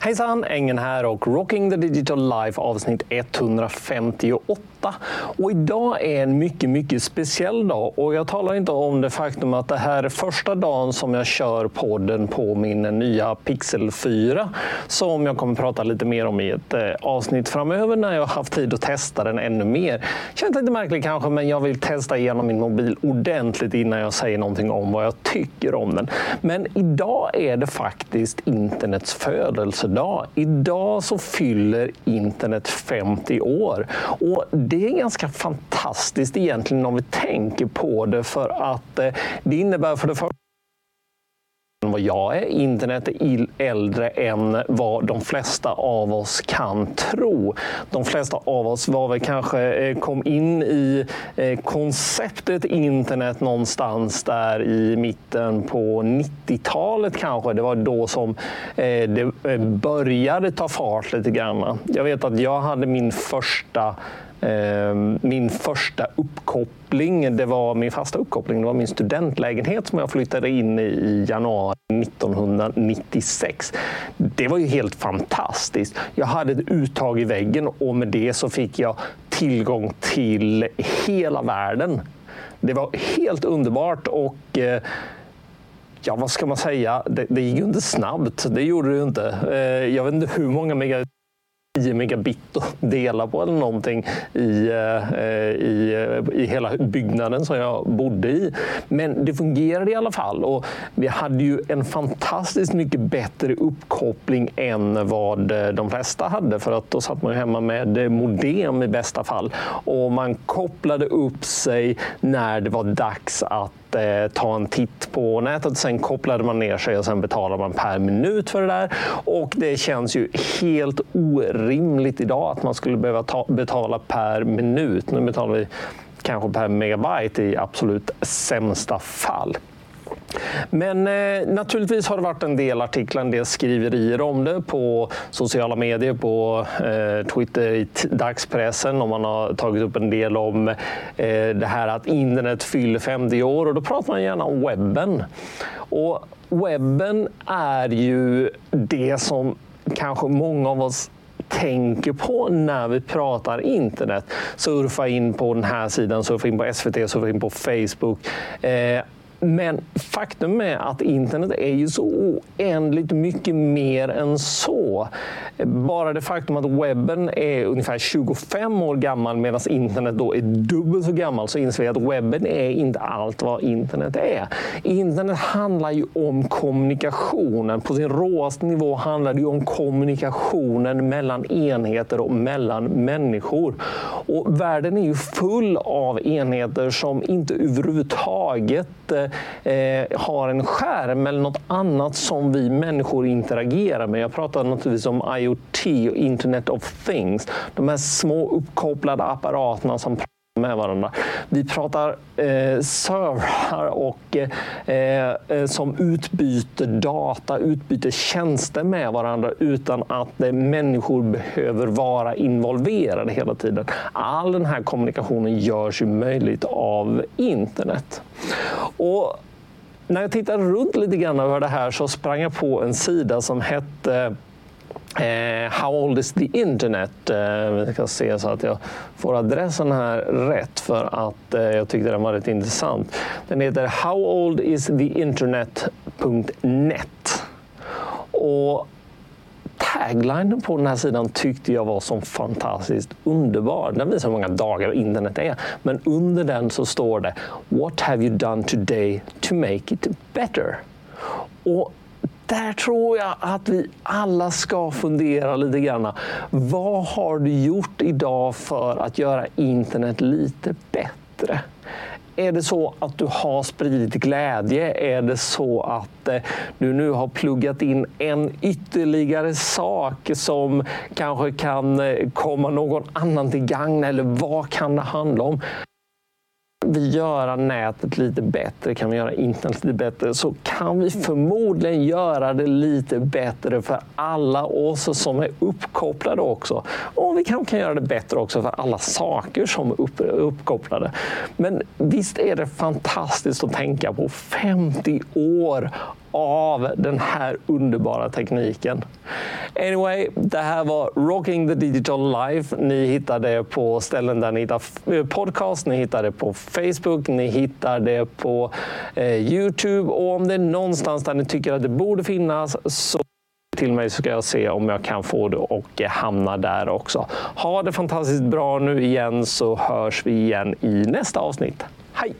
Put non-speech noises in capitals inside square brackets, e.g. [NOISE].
Hejsan, Engen här och Rocking the Digital Life avsnitt 158. Och idag är en mycket, mycket speciell dag. Och jag talar inte om det faktum att det här är första dagen som jag kör podden på min nya Pixel 4. Som jag kommer prata lite mer om i ett eh, avsnitt framöver när jag har haft tid att testa den ännu mer. Känns lite märkligt kanske, men jag vill testa igenom min mobil ordentligt innan jag säger någonting om vad jag tycker om den. Men idag är det faktiskt internets födelse födelsedag. Idag så fyller internet 50 år. Och det är ganska fantastiskt egentligen om vi tänker på det för att eh, det innebär för det första vad jag är. Internet är äldre än vad de flesta av oss kan tro. De flesta av oss var väl kanske eh, kom in i eh, konceptet internet någonstans där i mitten på 90-talet kanske. Det var då som eh, det började ta fart lite grann. Jag vet att jag hade min första Ehm, min första uppkoppling, det var min fasta uppkoppling, det var min studentlägenhet som jag flyttade in i i januari 1996. Det var ju helt fantastiskt. Jag hade ett uttag i väggen och med det så fick jag tillgång till hela världen. Det var helt underbart och eh, Ja, vad ska man säga? Det, det gick ju inte snabbt. Det gjorde det ju inte. Eh, jag vet inte hur många megabit 10 megabit att [LAUGHS] dela på eller någonting i, eh, i, eh, i hela byggnaden som jag bodde i. Men det fungerade i alla fall och vi hade ju en fantastiskt mycket bättre uppkoppling än vad eh, de flesta hade för att då satt man hemma med eh, modem i bästa fall och man kopplade upp sig när det var dags att eh, ta en titt på nätet. Sen kopplade man ner sig och sen betalade man per minut för det där. Och det känns ju helt orimligt idag att man skulle behöva ta, betala per minut. Nu betalar vi kanske per megabyte i absolut sämsta fall. Men eh, naturligtvis har det varit en del artiklar, en del skriverier om det på sociala medier, på eh, Twitter, i dagspressen och man har tagit upp en del om eh, det här att internet fyller 50 år och då pratar man gärna om webben. Och webben är ju det som kanske många av oss tänker på när vi pratar internet. Surfa in på den här sidan, surfa in på SVT, surfa in på Facebook. Eh, men faktum är att internet är ju så oändligt mycket mer än så. Bara det faktum att webben är ungefär 25 år gammal medan internet då är dubbelt så gammal så inser vi att webben är inte allt vad internet är. Internet handlar ju om kommunikationen. På sin råaste nivå handlar det om kommunikationen mellan enheter och mellan människor. Och världen är ju full av enheter som inte överhuvudtaget eh, eh, har en skärm eller något annat som vi människor interagerar med. Jag pratar naturligtvis om IoT och Internet of Things. De här små uppkopplade apparaterna som med varandra. Vi pratar eh, servrar och, eh, eh, som utbyter data, utbyter tjänster med varandra utan att eh, människor behöver vara involverade hela tiden. All den här kommunikationen görs ju möjligt av internet. Och när jag tittade runt lite grann över det här så sprang jag på en sida som hette Eh, how old is the internet? Eh, vi ska se så att jag får adressen här rätt för att eh, jag tyckte den var rätt intressant. Den heter How old is the internet.net. Och taglinen på den här sidan tyckte jag var så fantastiskt underbar. Den visar hur många dagar internet är. Men under den så står det What have you done today to make it better? Och där tror jag att vi alla ska fundera lite grann. Vad har du gjort idag för att göra internet lite bättre? Är det så att du har spridit glädje? Är det så att eh, du nu har pluggat in en ytterligare sak som kanske kan eh, komma någon annan till gagn? Eller vad kan det handla om? Vi göra nätet lite bättre, kan vi göra internet lite bättre, så kan vi förmodligen göra det lite bättre för alla oss som är uppkopplade också. Och vi kanske kan göra det bättre också för alla saker som är upp, uppkopplade. Men visst är det fantastiskt att tänka på 50 år av den här underbara tekniken. Anyway, det här var Rocking the Digital Life. Ni hittar det på ställen där ni hittar eh, podcast, ni hittar det på Facebook, ni hittar det på eh, Youtube och om det är någonstans där ni tycker att det borde finnas så till mig så ska jag se om jag kan få det och eh, hamna där också. Ha det fantastiskt bra nu igen så hörs vi igen i nästa avsnitt. Hej!